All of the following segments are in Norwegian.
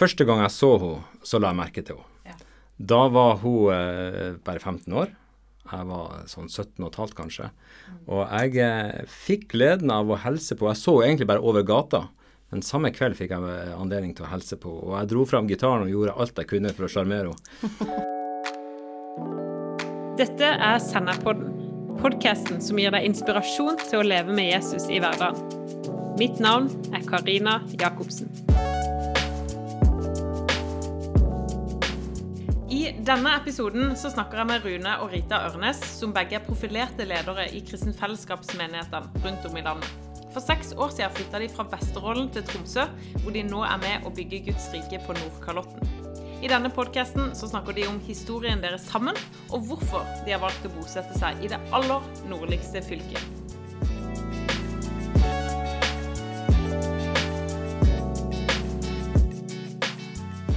Første gang jeg så henne, så la jeg merke til henne. Ja. Da var hun eh, bare 15 år. Jeg var sånn 17 15 kanskje. Og jeg eh, fikk gleden av å hilse på Jeg så henne egentlig bare over gata. Men samme kveld fikk jeg eh, anledning til å hilse på henne. Og jeg dro fram gitaren og gjorde alt jeg kunne for å sjarmere henne. Dette er Senderpodden, podkasten som gir deg inspirasjon til å leve med Jesus i hverdagen. Mitt navn er Karina Jacobsen. I denne episoden så snakker jeg med Rune og Rita Ørnes, som begge er profilerte ledere i kristen fellesskapsmenighetene rundt om i landet. For seks år siden flytta de fra Vesterålen til Tromsø, hvor de nå er med å bygge Guds rike på Nordkalotten. I denne podkasten snakker de om historien deres sammen, og hvorfor de har valgt å bosette seg i det aller nordligste fylket.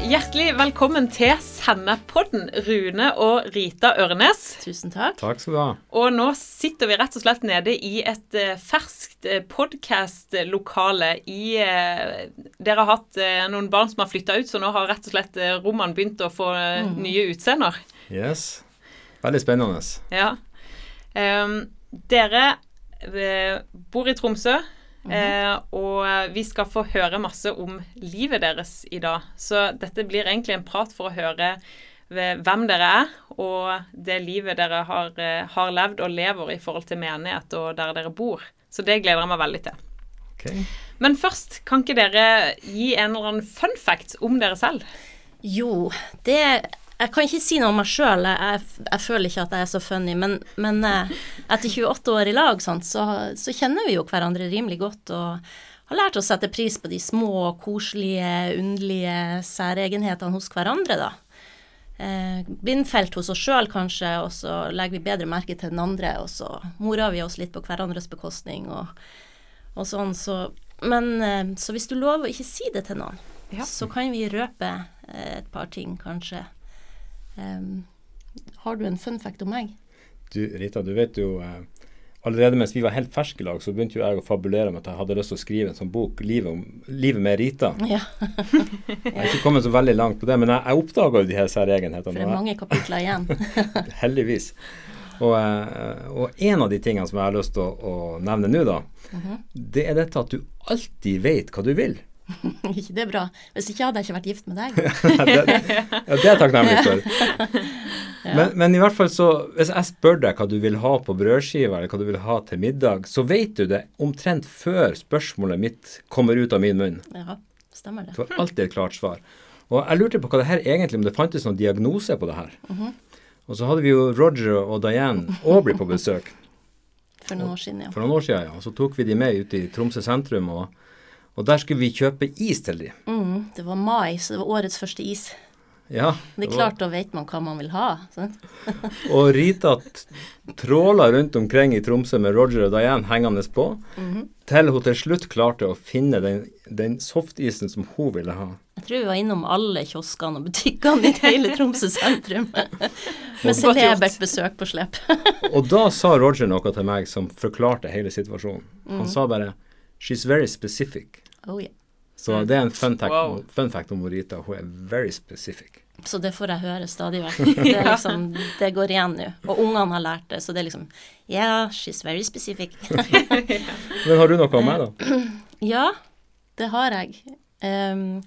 Hjertelig velkommen til Sennepodden, Rune og Rita Ørnes. Tusen takk. Takk skal du ha. Og nå sitter vi rett og slett nede i et eh, ferskt uh, podkast-lokale i eh, Dere har hatt eh, noen barn som har flytta ut, så nå har rett og slett eh, rommene begynt å få mm. nye utseender. Yes. Veldig spennende. Ja. Um, dere eh, bor i Tromsø, eh, og vi skal få høre masse om livet deres i dag. Så dette blir egentlig en prat for å høre hvem dere er, og det livet dere har, eh, har levd og lever i forhold til menighet og der dere bor. Så det gleder jeg meg veldig til. Okay. Men først, kan ikke dere gi en eller annen fun fact om dere selv? Jo, det Jeg kan ikke si noe om meg sjøl, jeg, jeg, føler ikke at jeg er så funny, men, men eh, etter 28 år i lag, sant, så, så kjenner vi jo hverandre rimelig godt og har lært å sette pris på de små, koselige, underlige særegenhetene hos hverandre, da. Eh, blindfelt hos oss sjøl kanskje, og så legger vi bedre merke til den andre, og så morer vi oss litt på hverandres bekostning og, og sånn, så Men eh, så hvis du lover å ikke si det til noen, Ja. så kan vi røpe eh, et par ting, kanskje. Em, har du en fun fact om meg? Du, Rita, du vet jo eh, Allerede mens vi var helt ferske i lag, så begynte jo jeg å fabulere om at jeg hadde lyst til å skrive en sånn bok, 'Livet, om, livet med Rita'. Ja, Jeg har ikke kommet så veldig langt på det, men jeg, jeg oppdaga jo de her for det er mange kapitler igjen. Heldigvis. Og, eh, og en av de tingene som jeg har lyst til å, å nevne nå, da, det er dette at du alltid vet hva du vil. ikke det bra? Hvis ikke hadde jeg ikke vært gift med deg. det, ja, det er jeg takknemlig for. Men, men i hvert fall så, hvis jeg spør deg hva du vil ha på brødskiva, eller hva du vil ha til middag, så vet du det omtrent før spørsmålet mitt kommer ut av min munn. Ja, stemmer det. Du har alltid et klart svar. Og jeg lurte på hva det her egentlig, om det fantes noen diagnose på det her. Og så hadde vi jo Roger og Diane Aubrey på besøk For noen år siden, ja. for noen år siden, ja. Og så tok vi de med ut i Tromsø sentrum, og, og der skulle vi kjøpe is til de. Mm, det var mai, så det var årets første is. Ja, Det er var- klart, da vet man hva man vil ha. Og Rita tråla rundt omkring i Tromsø med Roger og Diane hengende på, til hun til slutt klarte å finne den, den softisen som hun ville ha. Jeg tror vi var innom alle kioskene og butikkene i hele Tromsø sentrum. Med celebert besøk på slep. Og da sa Roger noe til meg som forklarte hele situasjonen. Han sa bare 'She's very specific'. Oh, yeah. Så det er en fun fact, Wow. fun fact om Morita. Hun er very specific. Så det får jeg høre stadig vekk. Det, liksom, det går igjen nå. Og ungene har lært det, så det er liksom Yeah, she's very specific. Men har du noe om meg, da? ja, det har jeg. Um,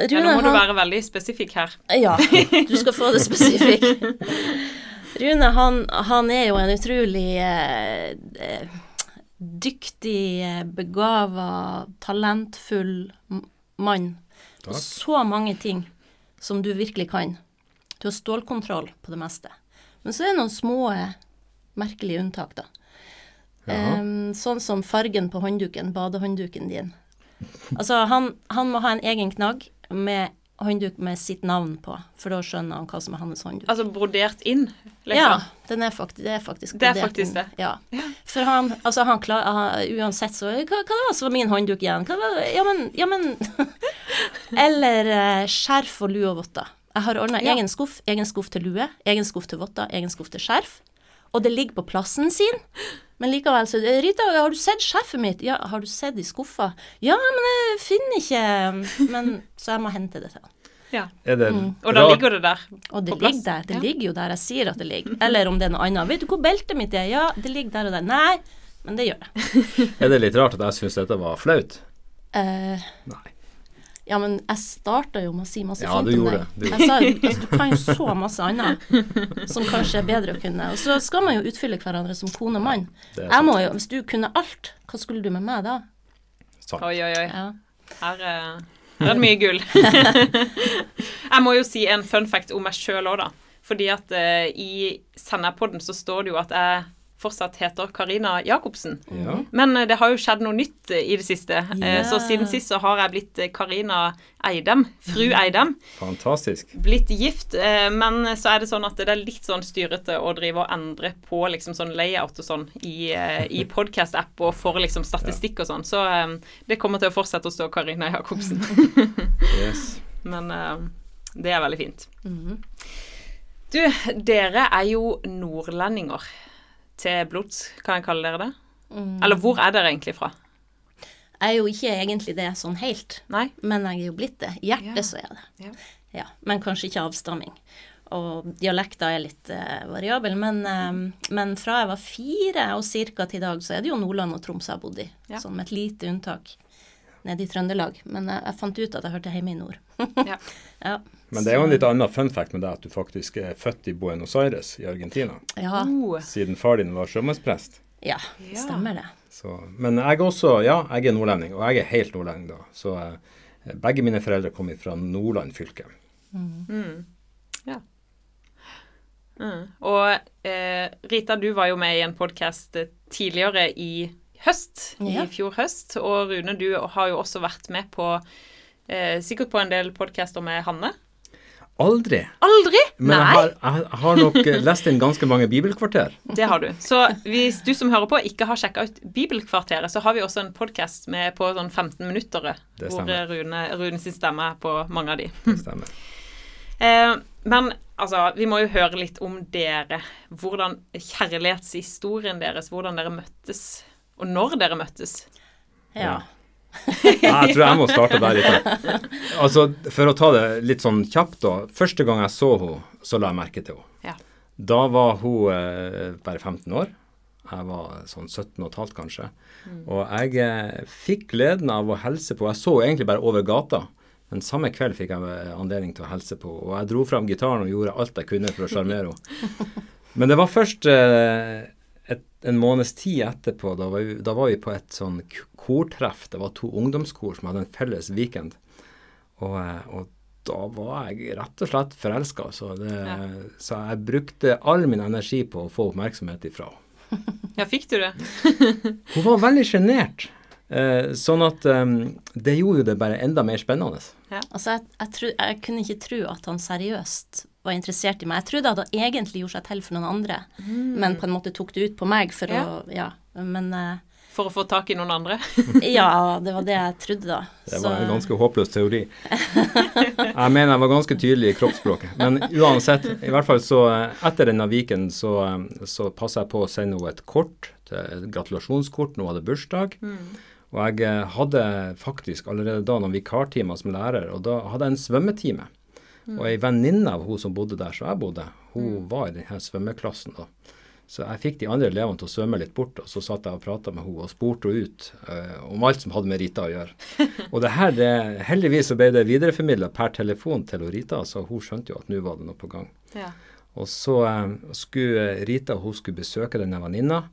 Ja, nå må du være veldig spesifikk her. Ja, du skal få det spesifikk. Rune, han, han er jo en utrolig eh, eh, dyktig, eh, begava, talentfull mann. Takk. Og så mange ting som du virkelig kan. Du har stålkontroll på det meste. Men så er det noen små, eh, merkelige unntak, da. Um, sånn som fargen på håndduken, badehåndduken din. Altså, han, han må ha en egen knagg med håndduk med sitt navn på, for da skjønner han hva som er hans håndduk. Altså brodert inn, liksom. Ja, den er faktisk, det er faktisk Det er brodert faktisk det. Ja. For han, altså han klar, han, uansett så Hva, hva var det min håndduk igjen? Ja, men, ja, men Eller uh, skjerf og lue og votter. Jeg har ordna Ja. egen skuff, egen skuff til lue, egen skuff til votter, egen skuff til skjerf. Og det ligger på plassen sin. Men likevel så Rita, har du sett sjefet mitt? Ja, har du sett i skuffa? Ja, men jeg finner ikke Men Så jeg må hente det til han. Ja. Er det Og da ligger det der. Og det På plass. ligger der. Det Ja. ligger jo der. Jeg sier at det ligger. Eller om det er noe annet. Vet du hvor beltet mitt er? Ja, det ligger der og der. Nei, men det gjør det. Er det litt rart at jeg syns dette var flaut? Uh, Nei. Ja, men jeg starta jo med å si masse Ja, fint du om gjorde deg. det. Jeg sa altså, du kan jo så masse annet som kanskje er bedre å kunne. Og så skal man jo utfylle hverandre som kone og mann. det Jeg må jo, Hvis du kunne alt, hva skulle du med meg da? Sant. Oi, oi, oi. Ja. Her, eh, her er det mye gull. jeg må jo si en fun fact om meg sjøl òg, da. Fordi at uh, i Senderpodden så står det jo at jeg fortsatt heter Karina Jacobsen. Ja. Men eh, det har jo skjedd noe nytt eh, i det siste. Yeah. Så siden sist så har jeg blitt eh, Karina Eidem. Fru Eidem. Fantastisk. Blitt gift. eh, Men så er det sånn at det er litt sånn styrete å drive og endre på liksom sånn layout og sånn i, i podcast-app og for liksom statistikk og sånn. Så det kommer til å fortsette å stå Karina Jacobsen. Yes. Men eh, det er veldig fint. Mhm. Du, dere er jo nordlendinger til blods, kan jeg kalle dere det? Mm. Eller hvor er dere egentlig fra? Jeg er jo ikke egentlig det sånn helt, Nei? men jeg er jo blitt det. I hjertet Ja. så er jeg det. Ja. Ja, men kanskje ikke avstamming. Og dialekter er litt uh, variabel, men, uh, men fra jeg var fire og cirka til i dag, så er det jo Nordland og Troms jeg har bodd i. Ja. Sånn med et lite unntak nede i Trøndelag. Men jeg, jeg fant ut at jeg hørte hjemme i nord. Ja. ja. Men det er jo en litt annen fun fact med deg at du faktisk er født i Buenos Aires i Argentina. Ja, Oh, Siden far din var sjømannsprest. ja, Ja. stemmer det. Så, men jeg er også, ja, jeg er nordlending, og jeg er helt nordlending da. Så eh, begge mine foreldre kommer fra Nordland fylke. mm. Og eh, Rita, du var jo med i en podkast tidligere i høst, Ja. i fjor høst. Og Rune, du har jo også vært med på eh, Sikkert på en del podcaster med Hanne. Aldri. Aldri! Men jeg Nei, har, jeg har nok eh, lest inn ganske mange bibelkvarter. det har du. Så hvis du som hører på ikke har sjekka ut Bibelkvarteret, så har vi også en podkast på sånn 15 minutter hvor. Rune, Rune sin stemme er på mange av de. Det stemmer. Eh, men altså, vi må jo høre litt om dere. Hvordan kjærlighetshistorien deres, hvordan dere møttes, og når dere møttes. Ja. Jeg tror jeg må starte der litt. Altså, for å ta det litt sånn kjapt, da. Første gang jeg så henne, så la jeg merke til henne. Ja. Da var hun eh, bare 15 år. Jeg var sånn 17 og et halvt, kanskje. Og jeg eh, fikk gleden av å hilse på Jeg så egentlig bare over gata. Men samme kveld fikk jeg eh, anledning til å hilse på. Og jeg dro fram gitaren og gjorde alt jeg kunne for å sjarmere henne. Men det var først eh, en måneds tid etterpå, da var, vi, da var vi på et sånn kortreff. Det var to ungdomskor som hadde en felles weekend. Og, eh, og da var jeg rett og slett forelska. Så, Ja. så jeg brukte all min energi på å få oppmerksomhet ifra henne. Ja, fikk du det? Hun var veldig sjenert. Eh, sånn at eh, det gjorde jo det bare enda mer spennende. Altså, jeg, jeg, tro, jeg kunne ikke tro at han seriøst var interessert i meg. Jeg trodde at hadde egentlig gjorde seg til for noen andre, men på en måte tok det ut på meg for Ja. å Ja. Men uh, For å få tak i noen andre? ja, det var det jeg trodde, da. Det Så- var en ganske håpløs teori. Jeg mener jeg var ganske tydelig i kroppsspråket. Men uansett, i hvert fall så eh, etter denne Viken så, eh, så passa jeg på å sende henne et kort, et gratulasjonskort nå hadde bursdag. Og jeg hadde faktisk allerede da noen vikartimer som lærer, og da hadde jeg en svømmetime. Og ei venninne av hun som bodde der som jeg bodde, hun var i denne svømmeklassen da. Så jeg fikk de andre elevene til å svømme litt bort, og så satt jeg og prata med henne og spurte henne ut uh, om alt som hadde med Rita å gjøre. Og det her, det, heldigvis så ble det videreformidla per telefon til Rita, så hun skjønte jo at nå var det noe på gang. Ja. Og så uh, skulle Rita hun skulle besøke denne venninna,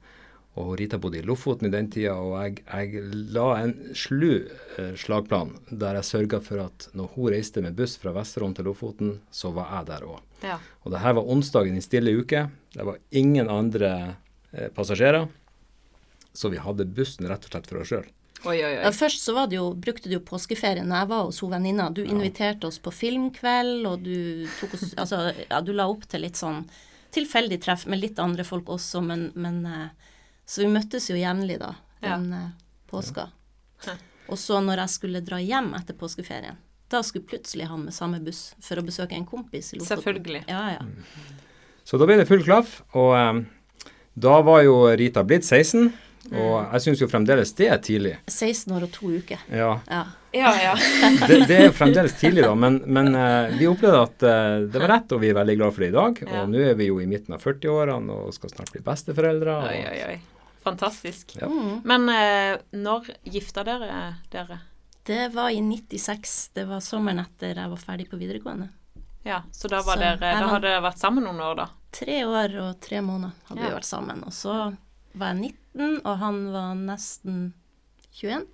og Rita bodde i Lofoten i den tida, og jeg, jeg la en slu eh, slagplan der jeg sørga for at når hun reiste med buss fra Vesterålen til Lofoten, så var jeg der òg. ja. Og det her var onsdagen i stille uke. Det var ingen andre eh, passasjerer. Så vi hadde bussen rett og slett for oss sjøl. Ja, først så var det jo, brukte du jo påskeferien når jeg var hos hun venninna. Du inviterte oss på filmkveld, og du tok oss Altså, ja, du la opp til litt sånn tilfeldig treff med litt andre folk også, men, men eh, Så vi møttes jo jevnlig da, den ja. påska. Ja. Og så når jeg skulle dra hjem etter påskeferien, da skulle plutselig han med samme buss for å besøke en kompis i Lofoten. Selvfølgelig. Ja, ja. Så da ble det full klaff. Og um, Da var jo Rita blitt 16, og jeg syns jo fremdeles det er tidlig. 16 år og to uker. Ja, Ja. Ja, ja. det, det er jo fremdeles tidlig, da, men, men uh, vi opplevde at uh, det var rett, og vi er veldig glad for det i dag. Ja. Og nå er vi jo i midten av 40-årene og skal snart bli besteforeldre. Og, Oi, oi, oi. Fantastisk. Ja. Men eh, når gifta dere dere? Det var i 96. Det var sommeren etter jeg var ferdig på videregående. Ja, så da, var Så dere, da hadde dere vært sammen noen år, da? Tre år og tre måneder hadde Ja. vi vært sammen. Og så var jeg 19, og han var nesten 21.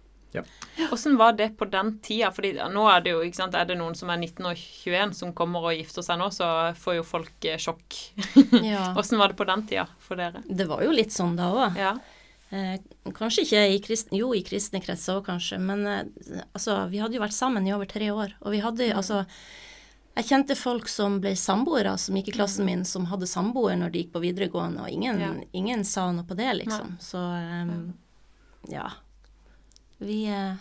Hvordan var det på den tida? Fordi nå er det jo, ikke sant, er det noen som er 19 og 21 som kommer og gifter seg nå, så får jo folk eh, sjokk. Ja. Hvordan var det på den tida for dere? Det var jo litt sånn da òg. Ja. Eh, kanskje ikke i kristne Jo, i kristne kretser òg, kanskje. Men eh, altså, vi hadde jo vært sammen i over tre år. Og vi hadde altså Jeg kjente folk som ble samboere, som gikk i klassen min, som hadde samboer når de gikk på videregående, og ingen, Ja. ingen sa noe på det, liksom. Så eh, ja. Vi, eh,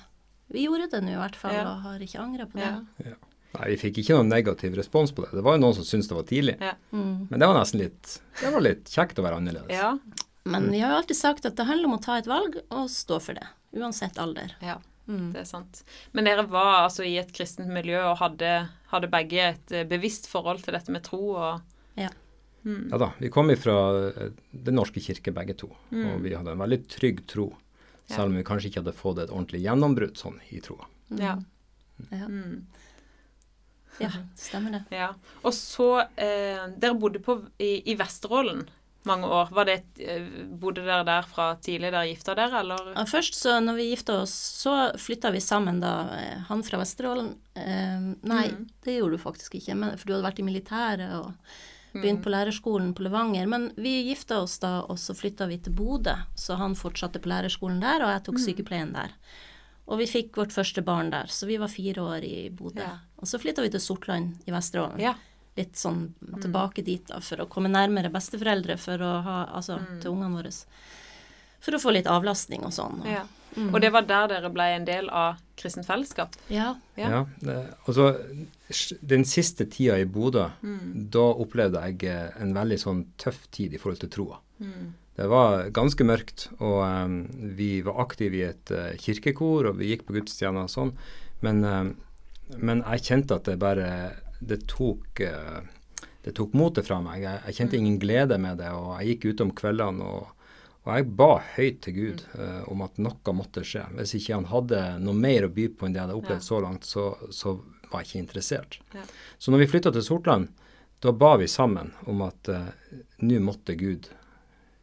vi gjorde det nå i hvert fall, Ja. og har ikke angra på det. Ja. Nei, vi fikk ikke noen negativ respons på det. Det var jo noen som syntes det var tidlig. Ja. Mm. Men det var nesten litt Det var litt kjekt å være annerledes. ja. Men vi har jo alltid sagt at det handler om å ta et valg og stå for det. Uansett alder. Ja, Mm. det er sant. Men dere var altså i et kristent miljø og hadde, hadde begge et eh, bevisst forhold til dette med tro og Ja. Ja da. Vi kom ifra eh, Den norske kirke begge to, og vi hadde en veldig trygg tro. Selv om vi kanskje ikke hadde fått et ordentlig gjennombrudd sånn i troa. Ja. Ja, Mm. ja stemmer det. ja. Og så eh, Dere bodde på, i, i Vesterålen mange år. Var det, eh, bodde dere der fra tidlig dere gifta dere, eller? Ja, først så når vi gifta oss, så flytta vi sammen da. eh, Han fra Vesterålen eh, Nei, Mm. det gjorde du faktisk ikke, men, for du hadde vært i militæret og begynt på lærerskolen på Levanger. Men vi gifta oss da, og så flytta vi til Bodø. Så han fortsatte på lærerskolen der, og jeg tok sykepleien der. Og vi fikk vårt første barn der, så vi var fire år i Bodø. Ja. Og så flytta vi til Sortland i Vesterålen. Ja. Litt sånn tilbake dit da, for å komme nærmere besteforeldre for å ha, altså til ungene våre. For å få litt avlastning og sånn. Og, ja. Og det var der dere ble en del av kristent fellesskap? ja. Ja. Ja. det, altså, den siste tida i Bodø, Mm. da opplevde jeg eh, en veldig sånn tøff tid i forhold til troa. Mm. Det var ganske mørkt, og um, vi var aktive i et uh, kirkekor, og vi gikk på gudstjenester og sånn. Men, eh, men jeg kjente at det bare Det tok uh, det tok motet fra meg. Jeg, jeg kjente ingen glede med det, og jeg gikk ute om kveldene og, og jeg ba høyt til Gud uh, om at noe måtte skje. Hvis ikke han hadde noe mer å by på enn det jeg hadde opplevd Ja. så langt, så, så var jeg ikke interessert. Ja. Så når vi flytta til Sortland, da ba vi sammen om at uh, nå måtte Gud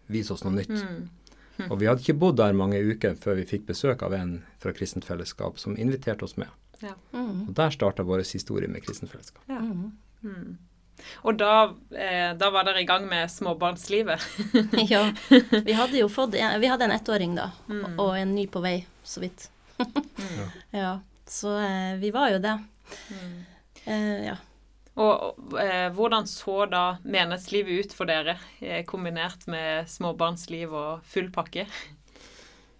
vise oss noe nytt. Mm. Og vi hadde ikke bodd der mange uker før vi fikk besøk av en fra Kristent Fellesskap som inviterte oss med. Ja. Mm. Og der starta vår historie med Kristent Fellesskap. Ja. Mm. Mm. Og da, eh, da var dere i gang med småbarnslivet? ja. Vi hadde jo fått en, Vi hadde en ettåring da, Mm. og en ny på vei, så vidt. ja. Så eh, vi var jo det. Mm. Eh, ja. Og og, eh, hvordan så da menighetslivet ut for dere, eh, kombinert med småbarnsliv og full pakke?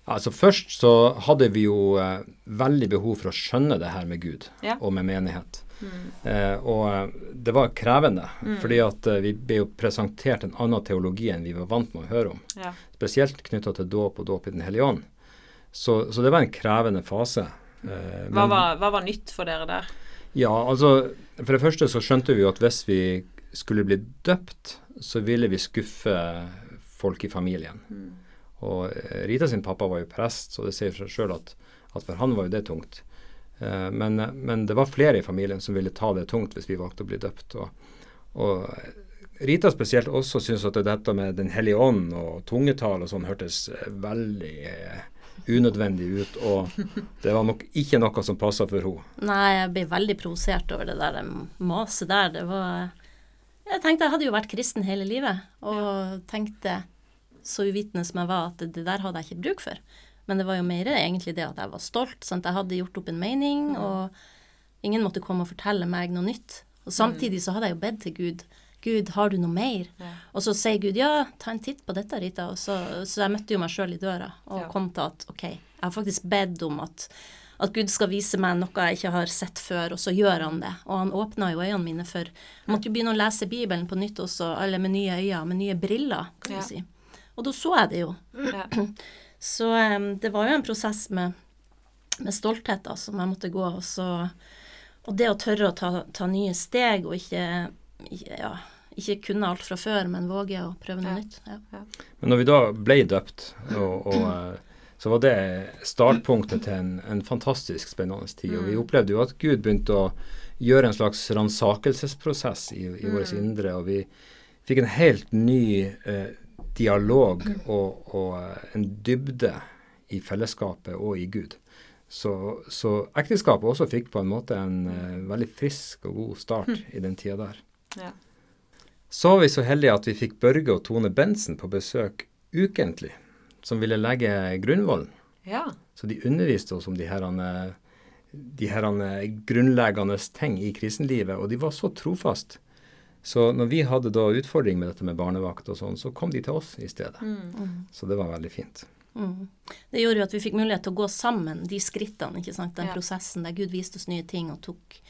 Altså Først så hadde vi jo eh, veldig behov for å skjønne det her med Gud Ja. og med menighet. Mm. Eh, og eh, det var krevende, fordi at eh, vi ble jo presentert en annen teologi enn vi var vant med å høre om. Ja. Spesielt knytta til dåp og dåp i Den hellige ånd. Så, så det var en krevende fase. Eh, Hva, men- var, hva var nytt for dere der? Ja, altså For det første så skjønte vi jo at hvis vi skulle bli døpt, så ville vi skuffe folk i familien. Mm. Og Rita sin pappa var jo prest, så det sier seg sjøl at, at for han var jo det tungt. Eh, men, men det var flere i familien som ville ta det tungt hvis vi valgte å bli døpt. Og, og Rita spesielt også syntes at dette med Den hellige ånd og tungetall og sånn hørtes eh, veldig eh, unødvendig ut. Og det var nok ikke noe som passa for henne. Nei, jeg ble veldig provosert over det der maset der. Det var Jeg tenkte jeg hadde jo vært kristen hele livet, og tenkte, så uvitende som jeg var, at det der hadde jeg ikke bruk for. Men det var jo mer egentlig det at jeg var stolt. Sant? Jeg hadde gjort opp en mening, og ingen måtte komme og fortelle meg noe nytt. Og samtidig så hadde jeg jo bedt til Gud. Gud, har du noe mer? Ja. Og så sier Gud ja, ta en titt på dette, Rita. Så, så jeg møtte jo meg sjøl i døra og Ja. kom til at ok, jeg har faktisk bedt om at, at Gud skal vise meg noe jeg ikke har sett før, og så gjør han det. Og han åpna jo øynene mine for Jeg måtte jo begynne å lese Bibelen på nytt også, eller med nye øyne, med nye briller, kan Ja. du si. og da så jeg det jo. Så det var jo en prosess med, med stolthet da, som jeg måtte gå. Og, så, og det å tørre å ta, ta nye steg og ikke, ikke, ja, ikke kunne alt fra før, men våge å prøve noe Ja. nytt. Ja. Men når vi da ble døpt, og, og, eh, så var det startpunktet til en, en fantastisk spennende tid. Og vi opplevde jo at Gud begynte å gjøre en slags ransakelsesprosess i, i vårt indre. Og vi fikk en helt ny eh, dialog og, og eh, en dybde i fellesskapet og i Gud. Så, så ekteskapet også fikk på en måte en uh, veldig frisk og god start i den tida der. Ja. Så var vi så heldige at vi fikk Børge og Tone Bensen på besøk ukentlig, som ville legge grunnvollen. ja. Så de underviste oss om de her, de her grunnleggende ting i kristenlivet, og de var så trofast. Så når vi hadde da utfordring med dette med barnevakt og sånn, så kom de til oss i stedet. Så det var veldig fint. Mm. Det gjorde jo at vi fikk mulighet til å gå sammen de skrittene, ikke sant? den Ja. prosessen der Gud viste oss nye ting og tok,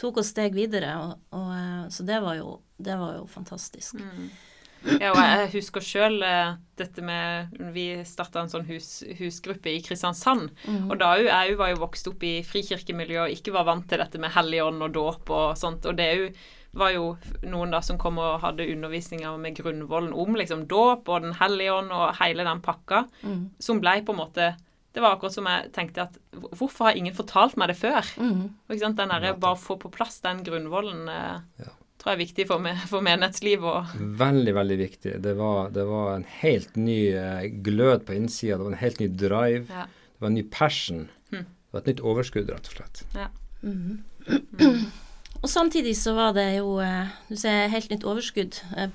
tok oss steg videre. Og, og, eh, så det var jo, det var jo fantastisk. Ja, og jeg husker sjøl dette med Vi starta en sånn hus, husgruppe i Kristiansand. Og da jo, jeg jo var jo vokst opp i frikirkemiljø og ikke var vant til dette med Helligånd og dåp og sånt. Og det er jo, var jo noen da som kom og hadde undervisninger med grunnvollen om liksom dåp og Den hellige ånd og hele den pakka, som blei på en måte det var akkurat som jeg tenkte at hvorfor har ingen fortalt meg det før? Mm. ikke sant, den derre bare få på plass den grunnvollen eh, Ja. tror jeg er viktig for, me for menighetsliv og Veldig, veldig viktig. Det var, det var en helt ny eh, glød på innsida. Det var en helt ny drive. Ja. Det var en ny passion. Det var et nytt overskudd, rett og slett. ja. Og samtidig så var det jo eh, du ser, helt nytt overskudd. Eh,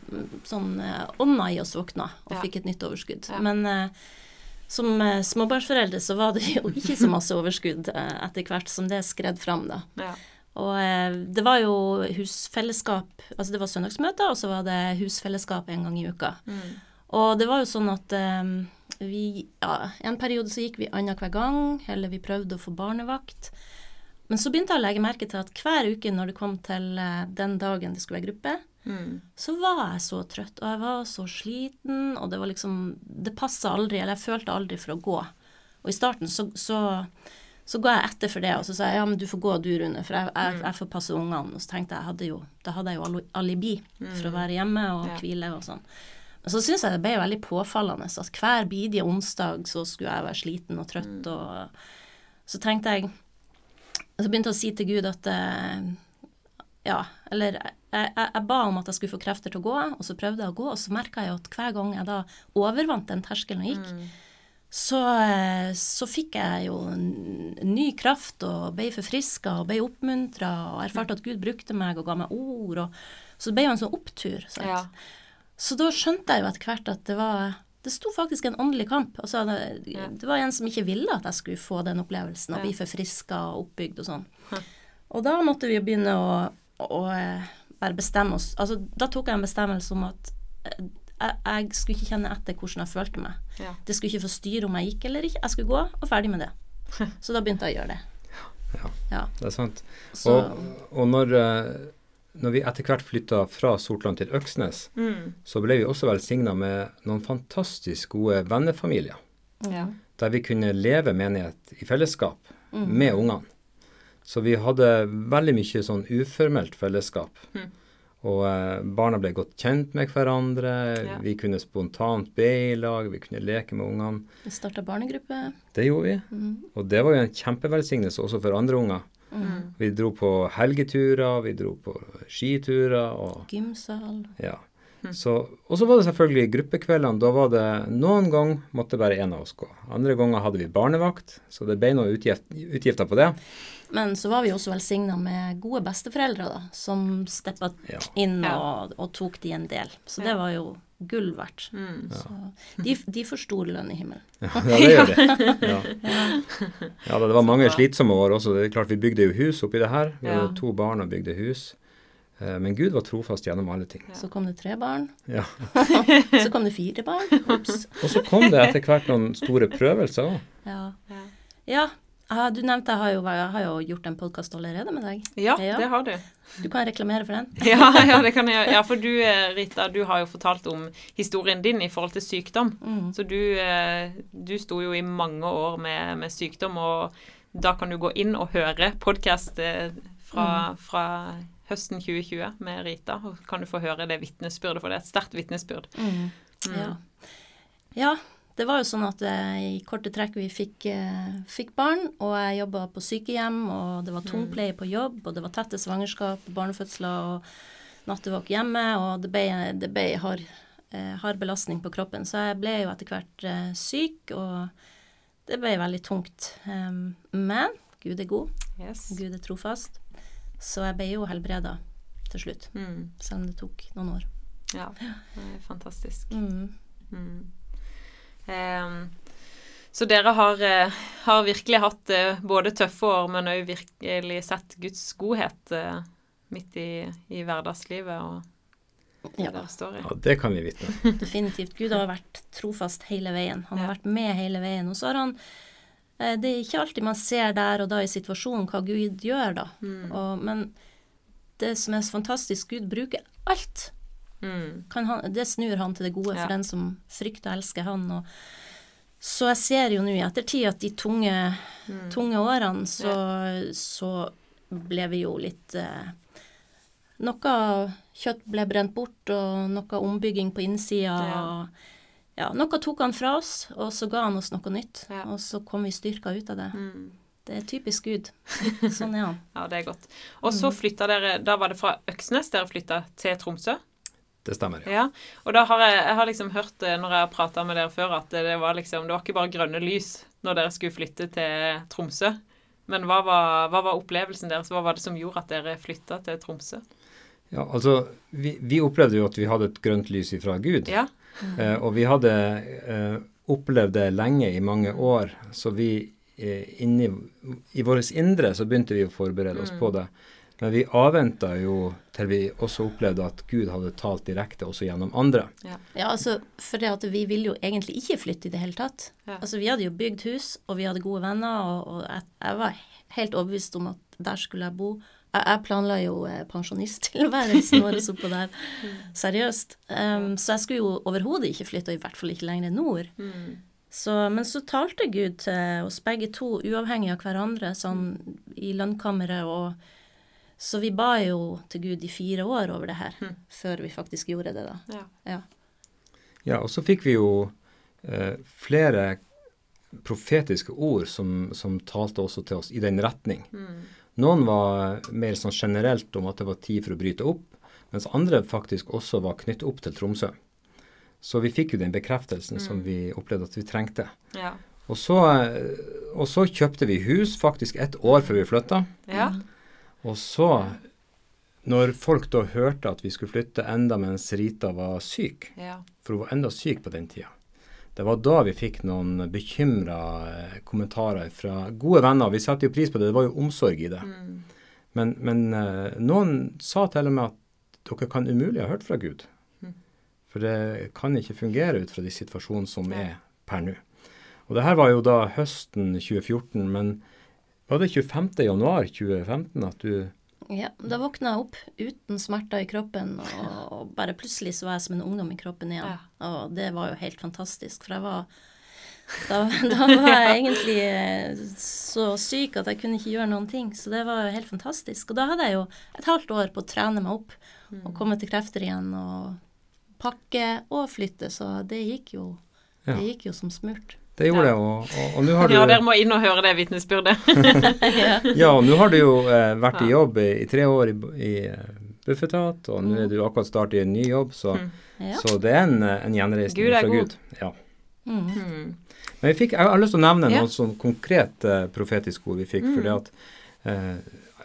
Sånn eh, ånda i oss våkna og Ja. fikk et nytt overskudd. Ja. Men eh, som eh, småbarnsforeldre så var det jo ikke så masse overskudd eh, etter hvert som det skred fram, da. ja. Og eh, det var jo husfellesskap Altså det var søndagsmøter, og så var det husfellesskap en gang i uka. Og det var jo sånn at eh, vi Ja, en periode så gikk vi annenhver gang, eller vi prøvde å få barnevakt. Men så begynte jeg å legge merke til at hver uke når det kom til eh, den dagen det skulle være gruppe, Mm. så var jeg så trøtt, og jeg var så sliten, og det var liksom Det passa aldri, eller jeg følte aldri for å gå. Og i starten så, så, så ga jeg etter for det, og så sa jeg ja, men du får gå du, Rune, for jeg, jeg, jeg får passe ungene. Og så tenkte jeg, jeg hadde jo, da hadde jeg jo alibi for å være hjemme og Ja. hvile og sånn. Men så syns jeg det ble veldig påfallende at hver bidige onsdag så skulle jeg være sliten og trøtt, og så tenkte jeg Så begynte jeg å si til Gud at eh, ja, eller jeg, jeg, jeg ba om at jeg skulle få krefter til å gå, og så prøvde jeg å gå, og så merka jeg at hver gang jeg da overvant den terskelen og gikk, så, eh, så fikk jeg jo ny kraft og ble forfriska og ble oppmuntra og erfarte at Gud brukte meg og ga meg ord, og så det ble jo en sånn opptur. Sant? Ja. Så da skjønte jeg jo etter hvert at det var det sto faktisk en åndelig kamp. Altså, det, Ja. det var en som ikke ville at jeg skulle få den opplevelsen og bli forfriska og oppbygd og sånn. Og da måtte vi jo begynne å, å å bare bestemme oss. Altså, da tok jeg en bestemmelse om at eh, jeg, jeg skulle ikke kjenne etter hvordan jeg følte meg. Ja. Det skulle ikke få styre om jeg gikk eller ikke. Jeg skulle gå, og ferdig med det. Så da begynte jeg å gjøre det. Ja. Ja. Det er sant. Så, Og, og når, eh, når vi etter hvert flytta fra Sortland til Øksnes, Mm. så ble vi også velsigna med noen fantastisk gode vennefamilier. Ja. Der vi kunne leve menighet i fellesskap Mm. med ungene. Så vi hadde veldig mye sånn uformelt fellesskap. Mm. Og eh, barna ble godt kjent med hverandre. Ja. Vi kunne spontant be i lag, vi kunne leke med ungene. vi starta barnegruppe. Det gjorde vi. Mm. Og det var jo en kjempevelsignelse også for andre unger. Mm. Vi dro på helgeturer, vi dro på skiturer og Gymsal. ja. Så, og så var det selvfølgelig gruppekveldene. Da var det noen ganger måtte bare én av oss gå. Andre ganger hadde vi barnevakt, så det ble noen utgift, utgifter på det. Men så var vi også velsigna med gode besteforeldre, da, som steppa Ja. inn og, og tok de en del. Så det var jo gull verdt. Mm. Ja. de, de får stor lønn i himmelen. Ja, det gjør det. Ja. ja, det var mange slitsomme år også. Det er klart Vi bygde jo hus oppi det her. Vi hadde to barn og bygde hus. Eh, Men Gud var trofast gjennom alle ting. Så kom det tre barn. Ja. Så kom det fire barn. Ops. Og så kom det etter hvert noen store prøvelser òg. Ja. Ja. ja. Ah, du nevnte jeg har jo, jeg har jo gjort en podkast allerede med deg. Ja, det har du. Du kan reklamere for den. ja, ja, det kan jeg gjøre. Ja, for du eh, Rita, du har jo fortalt om historien din i forhold til sykdom. Mm. Så du, eh, du sto jo i mange år med, med sykdom, og da kan du gå inn og høre podkast fra, Mm. fra høsten 2020 med Rita, og kan du få høre det vitnesbyrdet, for det er et sterkt vitnesbyrd. Mm. Ja. ja, det var jo sånn at jeg, i korte trekk vi fikk, eh, fikk barn, og jeg jobba på sykehjem, og det var tungpleie på jobb, og det var tette svangerskap, barnefødsler og nattevåk hjemme, og det ble, det ble hard, eh, hard belastning på kroppen. Så jeg ble jo etter hvert eh, syk, og det ble veldig tungt. Men Gud er god, Yes. Gud er trofast, så jeg ble jo helbreda til slutt, Mm. selv om det tok noen år. Ja, det er fantastisk. Mm. Mm. Ehm, så dere har, eh, har virkelig hatt eh, både tøffe år, men òg virkelig sett Guds godhet eh, midt i, i hverdagslivet og det Ja. dere står i. Ja, det kan vi vitne. Definitivt. Gud har vært trofast hele veien. Han har Ja. vært med hele veien. Og så har han Det er ikke alltid man ser der og da i situasjonen hva Gud gjør, da. Mm. Og, men det som er så fantastisk, Gud bruker alt. Mm. Kan han, det snur han til det gode Ja. for den som frykter og elsker han. Og, så jeg ser jo nå i ettertid at de tunge, Mm. tunge årene, så, så ble vi jo litt eh, Noe kjøtt ble brent bort, og noe ombygging på innsida. Ja. Ja, noe tok han fra oss, og så ga han oss noe nytt. Ja. Og så kom vi styrka ut av det. Mm. Det er typisk Gud. Sånn er han. Ja, det er godt. Og så flytta dere Da var det fra Øksnes dere flytta til Tromsø? Det stemmer, ja. Ja. Og da har jeg, jeg har liksom hørt eh, når jeg har prata med dere før, at det var liksom Det var ikke bare grønne lys når dere skulle flytte til Tromsø. Men hva var, hva var opplevelsen deres? Hva var det som gjorde at dere flytta til Tromsø? Ja, altså, vi, vi opplevde jo at vi hadde et grønt lys ifra Gud. Ja. Eh, og vi hadde eh, opplevd det lenge, i mange år. Så vi eh, inni I vårt indre så begynte vi å forberede oss på det. Men vi avventa jo til vi også opplevde at Gud hadde talt direkte også gjennom andre. Ja, altså, for det at vi ville jo egentlig ikke flytte i det hele tatt. Ja. Altså, vi hadde jo bygd hus, og vi hadde gode venner, og, og jeg, jeg var helt overbevist om at der skulle jeg bo. Jeg, jeg planla jo eh, pensjonisttilværelsen vår oppå der, seriøst. Um, så jeg skulle jo overhodet ikke flytte, og i hvert fall ikke lenger nord. Mm. Så, men så talte Gud til oss begge to, uavhengig av hverandre, sånn i lønnkammeret, og så vi ba jo til Gud i fire år over det her, før vi faktisk gjorde det, da. Ja. Ja. Ja, og så fikk vi jo eh, flere profetiske ord som, som talte også til oss i den retning. Mm. Noen var mer sånn generelt om at det var tid for å bryte opp, mens andre faktisk også var knyttet opp til Tromsø. Så vi fikk jo den bekreftelsen som vi opplevde at vi trengte. Ja. Og så, eh, og så kjøpte vi hus faktisk ett år før vi flytta. ja. Og så, når folk da hørte at vi skulle flytte enda mens Rita var syk, ja. for hun var enda syk på den tida. Det var da vi fikk noen bekymra kommentarer fra gode venner. Vi satte jo pris på det, det var jo omsorg i det. Mm. Men, men eh, noen sa til og med at dere kan umulig ha hørt fra Gud. For det kan ikke fungere ut fra de situasjonene som er per nå. Og det her var jo da høsten 2014, men var det 25. januar 2015 at du Ja, da våkna jeg opp uten smerter i kroppen, og, bare plutselig så var jeg som en ungdom i kroppen igjen. Og det var jo helt fantastisk, for jeg var da, da var jeg egentlig eh, så syk at jeg kunne ikke gjøre noen ting, så det var jo helt fantastisk. Og da hadde jeg jo et halvt år på å trene meg opp og komme til krefter igjen og pakke og flytte, så det gikk jo, det gikk jo som smurt. Det gjorde Ja. det, og, og, og nå har du ja, dere må inn og høre det vitnesbyrdet. Ja, og nå har du jo eh, vært i jobb i, i tre år i, i eh, Bufetat, og nå er du akkurat startet i en ny jobb, så, Mm. Ja. så det er en, eh, en gjenreisning Gud er fra god. Gud. Ja. Mm. Mm. Men vi fikk, jeg har lyst til å nevne Ja. noen sånn konkret eh, profetisk ord vi fikk, Mm. fordi at eh,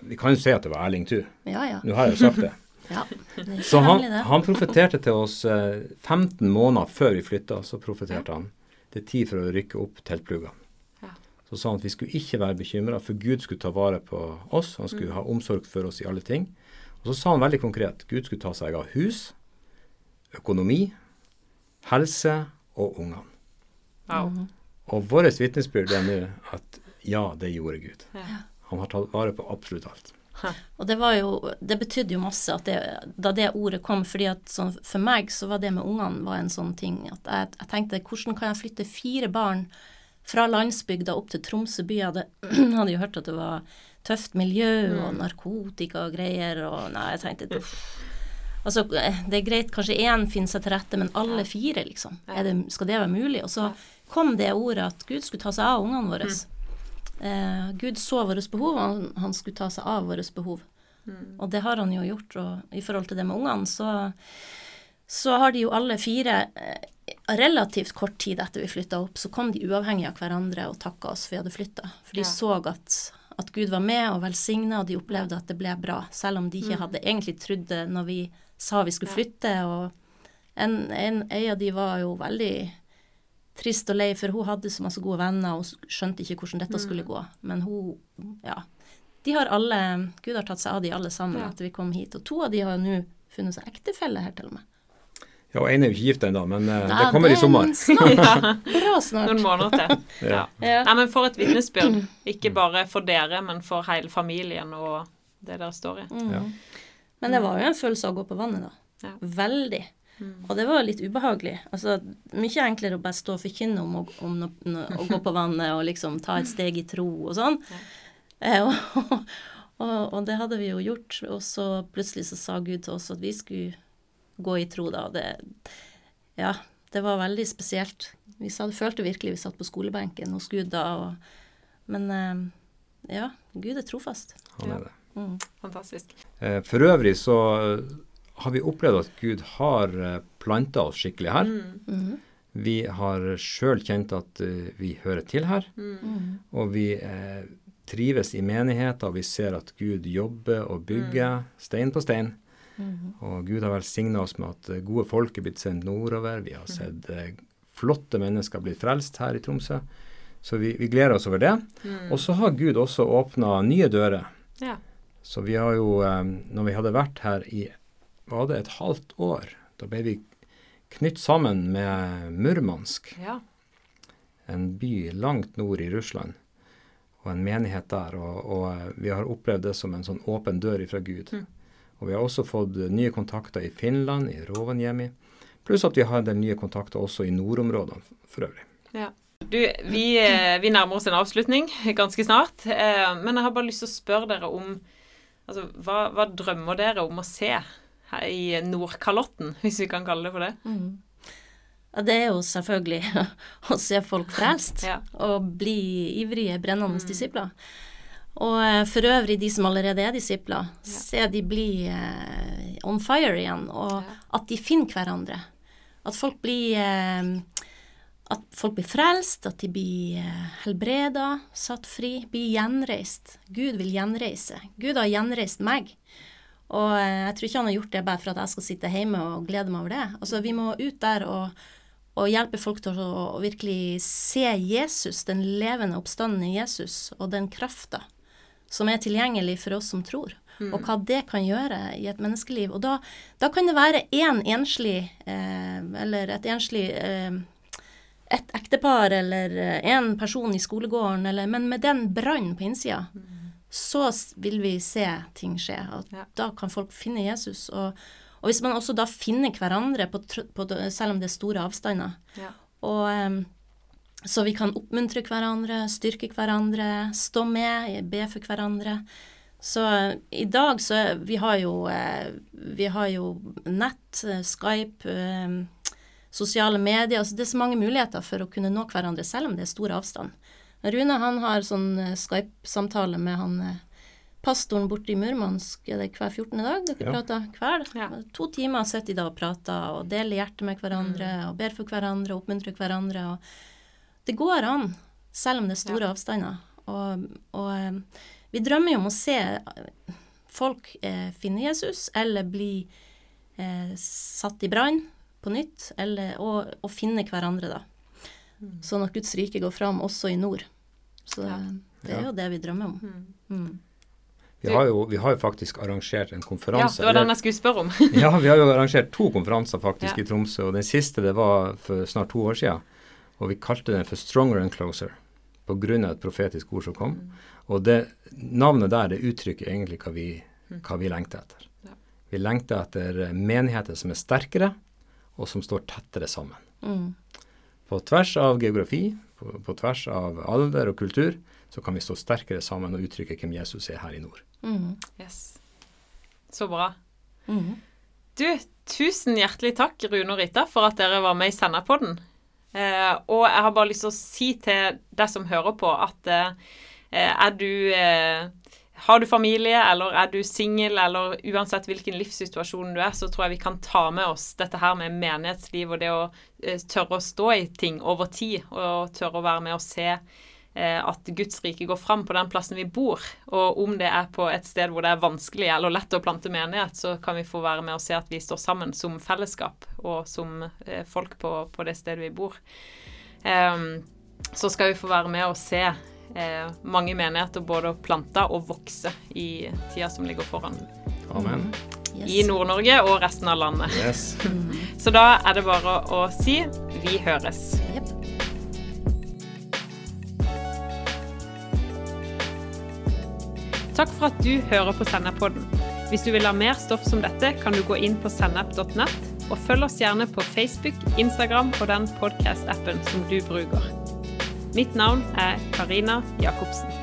Vi kan jo si at det var Erling Thu. Ja, ja. Nå har jeg jo sagt det. ja. Det Så han, han profeterte til oss eh, 15 måneder før vi flytta, så profeterte han det er tid for å rykke opp teltplugene. Ja. Så sa han at vi skulle ikke være bekymra, for Gud skulle ta vare på oss. Han skulle ha omsorg for oss i alle ting. Og så sa han veldig konkret Gud skulle ta seg av hus, økonomi, helse og ungene. Wow. Mhm. Og vårt vitnesbyrd er nå at ja, det gjorde Gud. Ja. Han har tatt vare på absolutt alt. Og det var jo Det betydde jo masse det, da det ordet kom, fordi at sånn, for meg så var det med ungene var en sånn ting at jeg, jeg tenkte hvordan kan jeg flytte fire barn fra landsbygda opp til Tromsø by? Jeg hadde, hadde jo hørt at det var tøft miljø og narkotika og greier, og nei, jeg tenkte uff. Altså, det er greit, kanskje én finner seg til rette, men alle fire, liksom. Det, skal det være mulig? Og så kom det ordet at Gud skulle ta seg av ungene våre. Eh, Gud så våre behov, og han, han skulle ta seg av våre behov. Og det har han jo gjort. Og i forhold til det med ungene, så, så har de jo alle fire eh, relativt kort tid etter vi flytta opp, så kom de uavhengig av hverandre og takka oss for vi hadde flytta. For de Ja. så at, at Gud var med og velsigna, og de opplevde at det ble bra. Selv om de ikke hadde egentlig trodd det når vi sa vi skulle flytte. Og en, en, ei av de var jo veldig trist og lei, for hun hadde så masse gode venner og skjønte ikke hvordan dette skulle gå. Men hun, ja. De har alle Gud har tatt seg av de alle sammen Ja. etter vi kom hit. Og to av de har nå funnet seg ektefelle her, til og med. Ja, og én er jo ikke gift ennå, men eh, Nei, det kommer i er sommer. Snart. Bra snart. Noen måneder til. Ja. Ja. Nei, men for et vitnesbyrd. Ikke bare for dere, men for hele familien og det dere står i. Mm. Ja. Men det var jo en følelse av å gå på vannet, da. Ja. Veldig. Og det var litt ubehagelig. Altså, mye enklere å bare stå og forkynne om, om no, å gå på vannet og liksom ta et steg i tro og sånn. Eh, og, og, og det hadde vi jo gjort. Og så plutselig så sa Gud til oss at vi skulle gå i tro, da. Og det, ja, det var veldig spesielt. Vi sa, følte virkelig vi satt på skolebenken hos Gud da. Og, men eh, ja, Gud er trofast. Han er det. Mm. Fantastisk. Eh, For øvrig så har vi opplevd at Gud har planta oss skikkelig her. Mhm. Vi har sjøl kjent at eh, vi hører til her, Mm. og vi eh, trives i menigheter, og vi ser at Gud jobber og bygger stein på stein. Og Gud har velsigna oss med at eh, gode folk er blitt sendt nordover. Vi har sett eh, flotte mennesker blitt frelst her i Tromsø. Så vi, vi gleder oss over det. Og så har Gud også åpna nye dører. Ja. Så vi har jo, eh, når vi hadde vært her i var det et halvt år, da ble vi knytt sammen med Murmansk, ja. en by langt nord i Russland, og en menighet der. Og, og vi har opplevd det som en sånn åpen dør ifra Gud. Og vi har også fått nye kontakter i Finland, i Rovaniemi. Pluss at vi har en del nye kontakter også i nordområdene for øvrig. Ja. Du, vi, eh, vi nærmer oss en avslutning ganske snart, eh, men jeg har bare lyst til å spørre dere om altså, hva, hva drømmer dere om å se i Nordkalotten, hvis vi kan kalle det for det? Mm. Ja, det er jo selvfølgelig å se folk frelst Ja. og bli ivrige, brennende disipler. Og eh, for øvrig de som allerede er disipler, se de bli eh, on fire igjen, og Ja. at de finner hverandre. At folk blir eh, at folk blir frelst, at de blir eh, helbreda, satt fri, blir gjenreist. Gud vil gjenreise. Gud har gjenreist meg. Og eh, jeg tror ikke han har gjort det bare for at jeg skal sitte hjemme og glede meg over det. Altså, vi må ut der og, og hjelpe folk til å, å virkelig se Jesus, den levende oppstanden i Jesus, og den krafta som er tilgjengelig for oss som tror. Og hva det kan gjøre i et menneskeliv. Og da, da kan det være én enslig, eh, eller et enslig eh, et ektepar eller en person i skolegården, eller, men med den brannen på innsida, så vil vi se ting skje. At Ja. Da kan folk finne Jesus. Og, og hvis man også da finner hverandre, på, på, selv om det er store avstander, Ja. og Um, så vi kan oppmuntre hverandre, styrke hverandre, stå med, be for hverandre. Så eh, i dag så vi har jo eh, Vi har jo nett, eh, Skype, eh, sosiale medier. Altså det er så mange muligheter for å kunne nå hverandre selv om det er stor avstand. Rune han har sånn eh, Skype-samtale med han eh, pastoren borte i Murmansk er det hver 14. dag dere Ja. prater? Hver? Ja. To timer sitter de da og prater og deler hjertet med hverandre og ber for hverandre og oppmuntrer hverandre. Og det går an, selv om det er store avstander. Og, og eh, vi drømmer jo om å se folk eh, finne Jesus, eller bli eh, satt i brann på nytt, eller, og, og finne hverandre, da. Sånn at Guds rike går fram også i nord. Så Ja. det er Ja. jo det vi drømmer om. Mm. Vi har jo, vi har jo faktisk arrangert en konferanse. ja, det var den jeg skulle spørre om. ja, vi har jo arrangert to konferanser faktisk Ja. i Tromsø, og den siste det var for snart to år siden. Og vi kalte den for 'Stronger and Closer' av et profetisk ord som kom. Og det navnet der, det uttrykker egentlig hva vi, hva vi lengter etter. Ja. Vi lengter etter menigheter som er sterkere, og som står tettere sammen. Mm. På tvers av geografi, på, på tvers av alder og kultur, så kan vi stå sterkere sammen og uttrykke hvem Jesus er her i nord. Mm. Yes. Så bra. Mm. Du, tusen hjertelig takk, Rune og Rita, for at dere var med i Senderpodden. Eh, og jeg har bare lyst til å si til deg som hører på, at eh, er du eh, Har du familie, eller er du singel, eller uansett hvilken livssituasjon du er, så tror jeg vi kan ta med oss dette her med menighetsliv og det å eh, tørre å stå i ting over tid, og tørre å være med og se eh, at Guds rike går fram på den plassen vi bor. Og om det er på et sted hvor det er vanskelig eller lett å plante menighet, så kan vi få være med og se at vi står sammen som fellesskap og som eh, folk på, på det stedet vi bor. Um, så skal vi få være med og se eh, mange menigheter både å plante og vokse i tida som ligger foran. Amen. Yes. I Nord-Norge og resten av landet. Yes. Så da er det bare å si vi høres. Takk for at du hører på Sennepodden. Hvis du vil ha mer stoff som dette, kan du gå inn på sennep.nett, og følg oss gjerne på Facebook, Instagram og den podcast-appen som du bruker. Mitt navn er Karina Jacobsen.